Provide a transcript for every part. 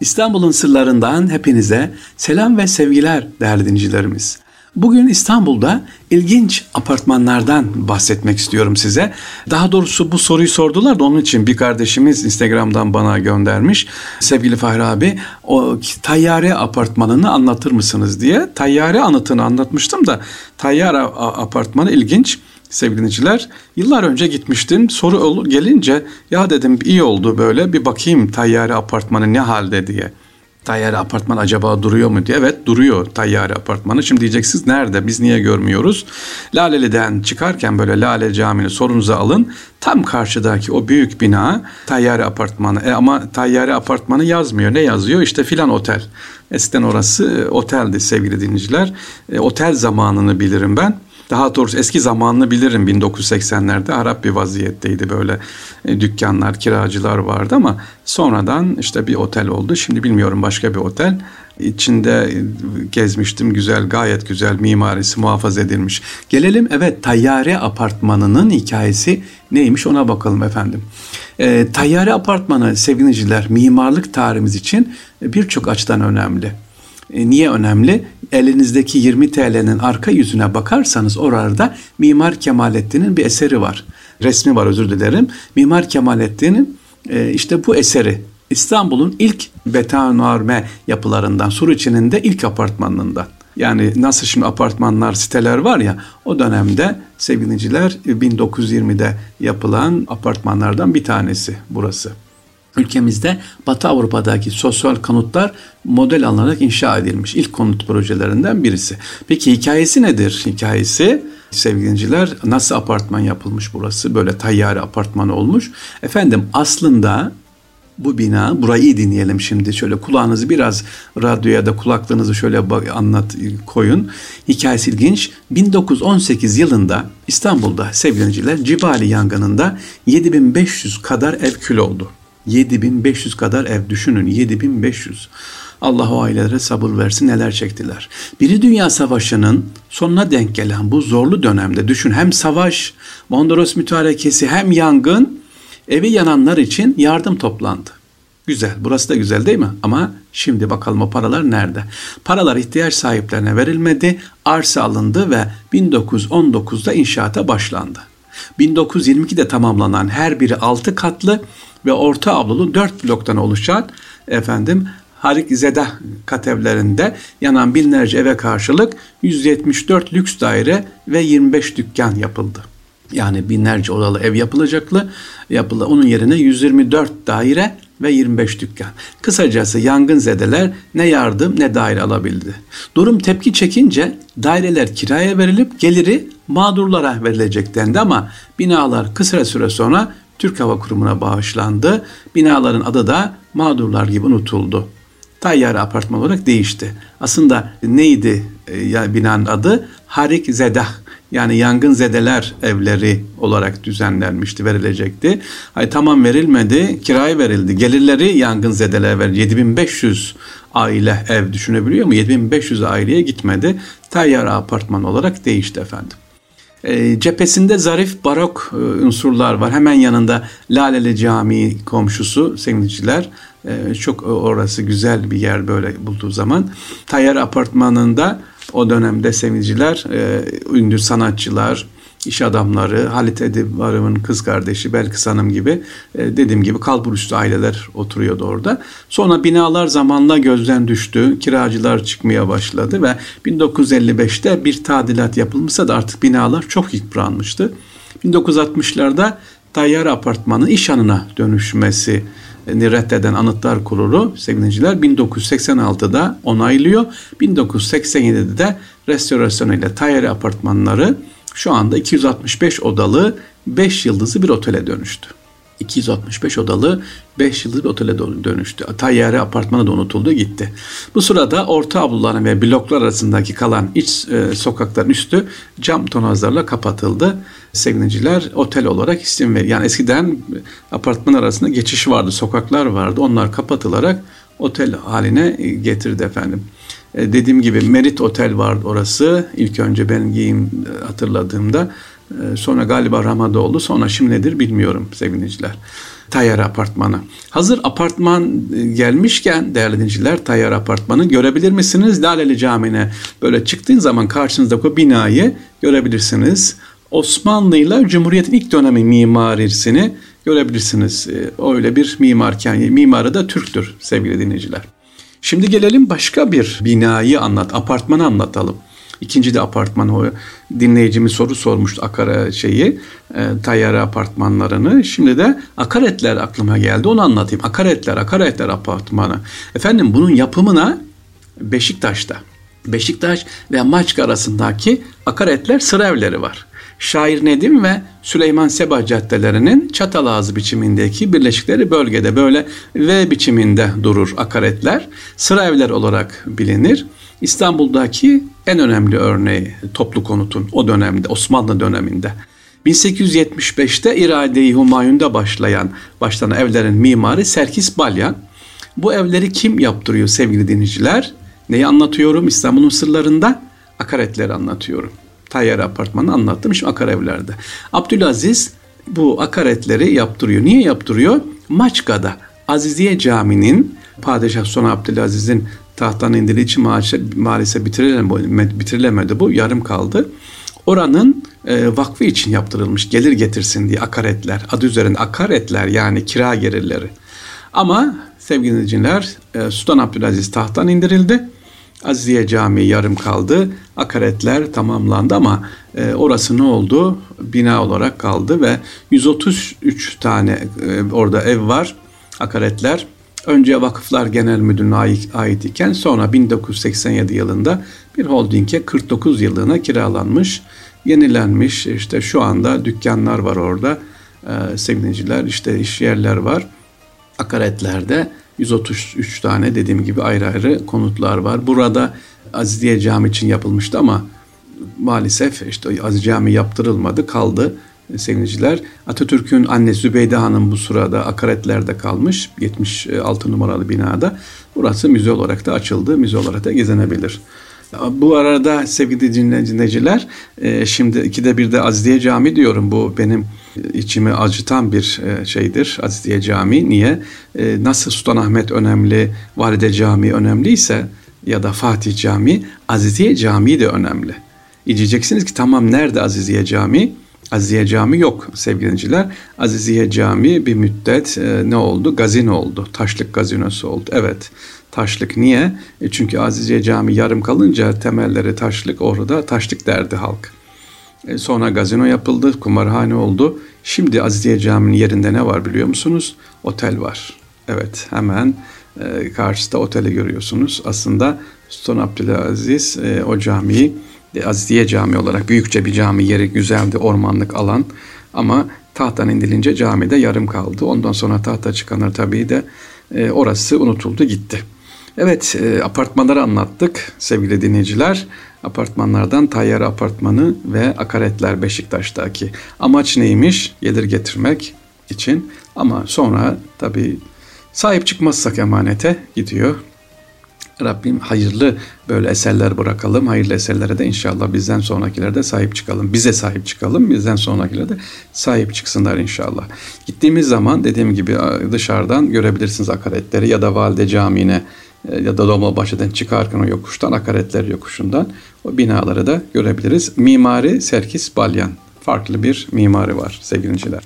İstanbul'un sırlarından hepinize selam ve sevgiler değerli dinleyicilerimiz. Bugün İstanbul'da ilginç apartmanlardan bahsetmek istiyorum size. Daha doğrusu bu soruyu sordular da onun için bir kardeşimiz Instagram'dan bana göndermiş. Sevgili Fahri abi o tayyare apartmanını anlatır mısınız diye. Tayyare anıtını anlatmıştım da tayyare apartmanı ilginç sevgili dinleyiciler. Yıllar önce gitmiştim. Soru gelince ya dedim iyi oldu böyle bir bakayım tayyare apartmanı ne halde diye. Tayyare apartman acaba duruyor mu diye. Evet duruyor tayyare apartmanı. Şimdi diyeceksiniz nerede biz niye görmüyoruz? Laleli'den çıkarken böyle Lale Camii'ni sorunuza alın. Tam karşıdaki o büyük bina tayyare apartmanı. E ama tayyare apartmanı yazmıyor. Ne yazıyor? İşte filan otel. Eskiden orası e, oteldi sevgili dinleyiciler. E, otel zamanını bilirim ben. Daha doğrusu eski zamanını bilirim 1980'lerde Arap bir vaziyetteydi böyle e, dükkanlar, kiracılar vardı ama sonradan işte bir otel oldu. Şimdi bilmiyorum başka bir otel. İçinde e, gezmiştim güzel gayet güzel mimarisi muhafaza edilmiş. Gelelim evet Tayyare Apartmanı'nın hikayesi neymiş ona bakalım efendim. E, Tayyare Apartmanı sevgiliciler mimarlık tarihimiz için birçok açıdan önemli. E, niye önemli? Elinizdeki 20 TL'nin arka yüzüne bakarsanız orada Mimar Kemalettin'in bir eseri var. Resmi var özür dilerim. Mimar Kemalettin'in e, işte bu eseri İstanbul'un ilk betonarme yapılarından, Suriçi'nin de ilk apartmanından. Yani nasıl şimdi apartmanlar, siteler var ya o dönemde sevgiliciler 1920'de yapılan apartmanlardan bir tanesi burası ülkemizde Batı Avrupa'daki sosyal konutlar model alınarak inşa edilmiş. ilk konut projelerinden birisi. Peki hikayesi nedir? Hikayesi sevgiliciler nasıl apartman yapılmış burası? Böyle tayyare apartman olmuş. Efendim aslında bu bina, burayı dinleyelim şimdi. Şöyle kulağınızı biraz radyoya da kulaklığınızı şöyle anlat koyun. Hikayesi ilginç. 1918 yılında İstanbul'da sevgiliciler Cibali yangınında 7500 kadar ev kül oldu. 7500 kadar ev düşünün 7500. Allah o ailelere sabır versin neler çektiler. Biri Dünya Savaşı'nın sonuna denk gelen bu zorlu dönemde düşün hem savaş, Mondros mütarekesi hem yangın evi yananlar için yardım toplandı. Güzel. Burası da güzel değil mi? Ama şimdi bakalım o paralar nerede? Paralar ihtiyaç sahiplerine verilmedi. Arsa alındı ve 1919'da inşaata başlandı. 1922'de tamamlanan her biri 6 katlı ve orta avlulu 4 bloktan oluşan efendim Harik Zedah katevlerinde yanan binlerce eve karşılık 174 lüks daire ve 25 dükkan yapıldı. Yani binlerce odalı ev yapılacaklı. Yapılı, onun yerine 124 daire ve 25 dükkan. Kısacası yangın zedeler ne yardım ne daire alabildi. Durum tepki çekince daireler kiraya verilip geliri mağdurlara verilecek dendi ama binalar kısa süre sonra Türk Hava Kurumu'na bağışlandı. Binaların adı da mağdurlar gibi unutuldu. Tayyare apartman olarak değişti. Aslında neydi e, binanın adı? Harik Zedah yani yangın zedeler evleri olarak düzenlenmişti, verilecekti. Ay tamam verilmedi, kiraya verildi. Gelirleri yangın zedeler verildi. 7500 aile ev düşünebiliyor mu? 7500 aileye gitmedi. Tayyare apartman olarak değişti efendim. E, cephesinde zarif barok e, unsurlar var. Hemen yanında Laleli Camii komşusu sevgiliciler. E, çok orası güzel bir yer böyle bulduğu zaman. Tayyar apartmanında o dönemde sevgiliciler, e, ünlü sanatçılar, iş adamları, Halit Edip Varım'ın kız kardeşi Belkıs Hanım gibi e, dediğim gibi kalburüstü aileler oturuyordu orada. Sonra binalar zamanla gözden düştü. Kiracılar çıkmaya başladı ve 1955'te bir tadilat yapılmışsa da artık binalar çok yıpranmıştı. 1960'larda Tayyar Apartmanı iş anına dönüşmesi reddeden Anıtlar Kurulu sevgiliciler 1986'da onaylıyor. 1987'de de restorasyonuyla Tayyar Apartmanları şu anda 265 odalı 5 yıldızlı bir otele dönüştü. 265 odalı 5 yıldızlı bir otele dönüştü. Tayyare apartmanı da unutuldu gitti. Bu sırada orta avluların ve bloklar arasındaki kalan iç e, sokakların üstü cam tonazlarla kapatıldı. Sevgiliciler otel olarak isim ver. Yani eskiden apartman arasında geçiş vardı, sokaklar vardı. Onlar kapatılarak otel haline getirdi efendim. E, dediğim gibi Merit Otel vardı orası. İlk önce ben giyim e, hatırladığımda. E, sonra galiba Ramada oldu. Sonra şimdi nedir bilmiyorum sevgiliciler. Tayyar Apartmanı. Hazır apartman e, gelmişken değerli dinciler Tayyar Apartmanı görebilir misiniz? Laleli Camii'ne böyle çıktığın zaman karşınızdaki o binayı görebilirsiniz. Osmanlı ile Cumhuriyet'in ilk dönemi mimarisini görebilirsiniz. E, öyle bir mimarken mimarı da Türktür sevgili dinleyiciler. Şimdi gelelim başka bir binayı anlat, apartmanı anlatalım. İkinci de apartman o dinleyicimiz soru sormuştu akara şeyi e, tayyare apartmanlarını. Şimdi de akaretler aklıma geldi onu anlatayım. Akaretler, akaretler apartmanı. Efendim bunun yapımına Beşiktaş'ta Beşiktaş ve Maçka arasındaki akaretler sıra evleri var. Şair Nedim ve Süleyman Seba caddelerinin çatal ağzı biçimindeki birleşikleri bölgede böyle V biçiminde durur akaretler. Sıra evler olarak bilinir. İstanbul'daki en önemli örneği toplu konutun o dönemde Osmanlı döneminde. 1875'te İrade-i Humayun'da başlayan başlanan evlerin mimarı Serkis Balyan. Bu evleri kim yaptırıyor sevgili dinleyiciler? Neyi anlatıyorum İstanbul'un sırlarında? Akaretleri anlatıyorum. Tayyare apartmanı anlattım şimdi akar evlerde. Abdülaziz bu akaretleri yaptırıyor. Niye yaptırıyor? Maçka'da Aziziye Camii'nin Padişah Sultan Abdülaziz'in tahttan indirdiği için maalesef bitirilemedi, bitirilemedi bu yarım kaldı. Oranın e, vakfı için yaptırılmış gelir getirsin diye akaretler adı üzerinde akaretler yani kira gelirleri. Ama sevgili dinleyiciler e, Sultan Abdülaziz tahttan indirildi. Aziziye Camii yarım kaldı. Akaretler tamamlandı ama e, orası ne oldu? Bina olarak kaldı ve 133 tane e, orada ev var. Akaretler önce Vakıflar Genel Müdürlüğü'ne ait, iken sonra 1987 yılında bir holdinge 49 yıllığına kiralanmış, yenilenmiş. İşte şu anda dükkanlar var orada. Ee, sevgiliciler işte iş yerler var. Akaretlerde 133 tane dediğim gibi ayrı ayrı konutlar var. Burada Aziziye Cami için yapılmıştı ama maalesef işte Aziz Cami yaptırılmadı kaldı sevgiliciler. Atatürk'ün anne Zübeyde Hanım bu sırada akaretlerde kalmış 76 numaralı binada. Burası müze olarak da açıldı. Müze olarak da gezinebilir. Bu arada sevgili dinleyiciler e, şimdi ikide bir de Aziziye Cami diyorum. Bu benim içimi acıtan bir e, şeydir Aziziye Cami. Niye? E, nasıl Sultanahmet önemli, Valide Cami önemliyse ya da Fatih Cami, Aziziye Camii de önemli. Diyeceksiniz ki tamam nerede Aziziye Camii? Aziziye Cami yok sevgiliciler. Aziziye Cami bir müddet ne oldu? Gazino oldu. Taşlık gazinosu oldu. Evet. Taşlık niye? E çünkü Aziziye Cami yarım kalınca temelleri taşlık orada taşlık derdi halk. E sonra gazino yapıldı, kumarhane oldu. Şimdi Aziziye Camii'nin yerinde ne var biliyor musunuz? Otel var. Evet hemen e, karşıda oteli görüyorsunuz. Aslında Sultan Abdülaziz e, o camiyi e, Aziziye Cami olarak büyükçe bir cami yeri güzeldi ormanlık alan ama tahttan indilince camide yarım kaldı. Ondan sonra tahta çıkanlar tabii de e, orası unutuldu gitti. Evet e, apartmanları anlattık sevgili dinleyiciler. Apartmanlardan Tayyar Apartmanı ve Akaretler Beşiktaş'taki. Amaç neymiş? Gelir getirmek için ama sonra tabii sahip çıkmazsak emanete gidiyor. Rabbim hayırlı böyle eserler bırakalım. Hayırlı eserlere de inşallah bizden sonrakilerde sahip çıkalım. Bize sahip çıkalım. Bizden sonrakilerde sahip çıksınlar inşallah. Gittiğimiz zaman dediğim gibi dışarıdan görebilirsiniz akaretleri ya da Valide Camii'ne e, ya da Dolmabahçe'den çıkarken o yokuştan, akaretler yokuşundan o binaları da görebiliriz. Mimari Serkis Balyan farklı bir mimari var sevgiliciler.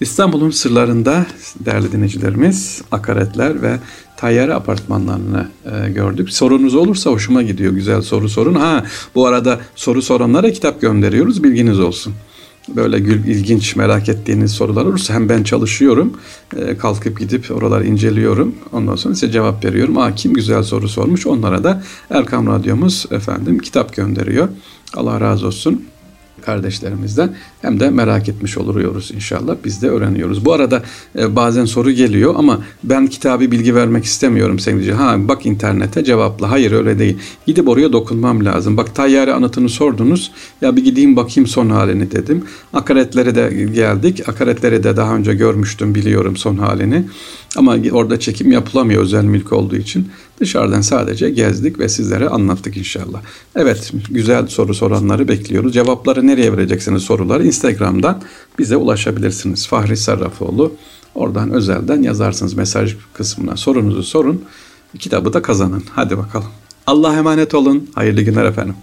İstanbul'un sırlarında değerli dinleyicilerimiz akaretler ve tayyare apartmanlarını e, gördük. Sorunuz olursa hoşuma gidiyor. Güzel soru sorun. Ha bu arada soru soranlara kitap gönderiyoruz. Bilginiz olsun. Böyle gül, ilginç merak ettiğiniz sorular olursa hem ben çalışıyorum. E, kalkıp gidip oraları inceliyorum. Ondan sonra size cevap veriyorum. Aa kim güzel soru sormuş onlara da Erkam Radyomuz efendim kitap gönderiyor. Allah razı olsun kardeşlerimizden hem de merak etmiş oluyoruz inşallah. Biz de öğreniyoruz. Bu arada e, bazen soru geliyor ama ben kitabı bilgi vermek istemiyorum sevgili Ha bak internete cevapla. Hayır öyle değil. Gidip oraya dokunmam lazım. Bak tayyare anıtını sordunuz. Ya bir gideyim bakayım son halini dedim. Akaretlere de geldik. Akaretleri de daha önce görmüştüm biliyorum son halini. Ama orada çekim yapılamıyor özel mülk olduğu için. Dışarıdan sadece gezdik ve sizlere anlattık inşallah. Evet güzel soru soranları bekliyoruz. Cevapları nereye vereceksiniz soruları? Instagram'dan bize ulaşabilirsiniz. Fahri Sarrafoğlu Oradan özelden yazarsınız mesaj kısmına sorunuzu sorun. Kitabı da kazanın. Hadi bakalım. Allah emanet olun. Hayırlı günler efendim.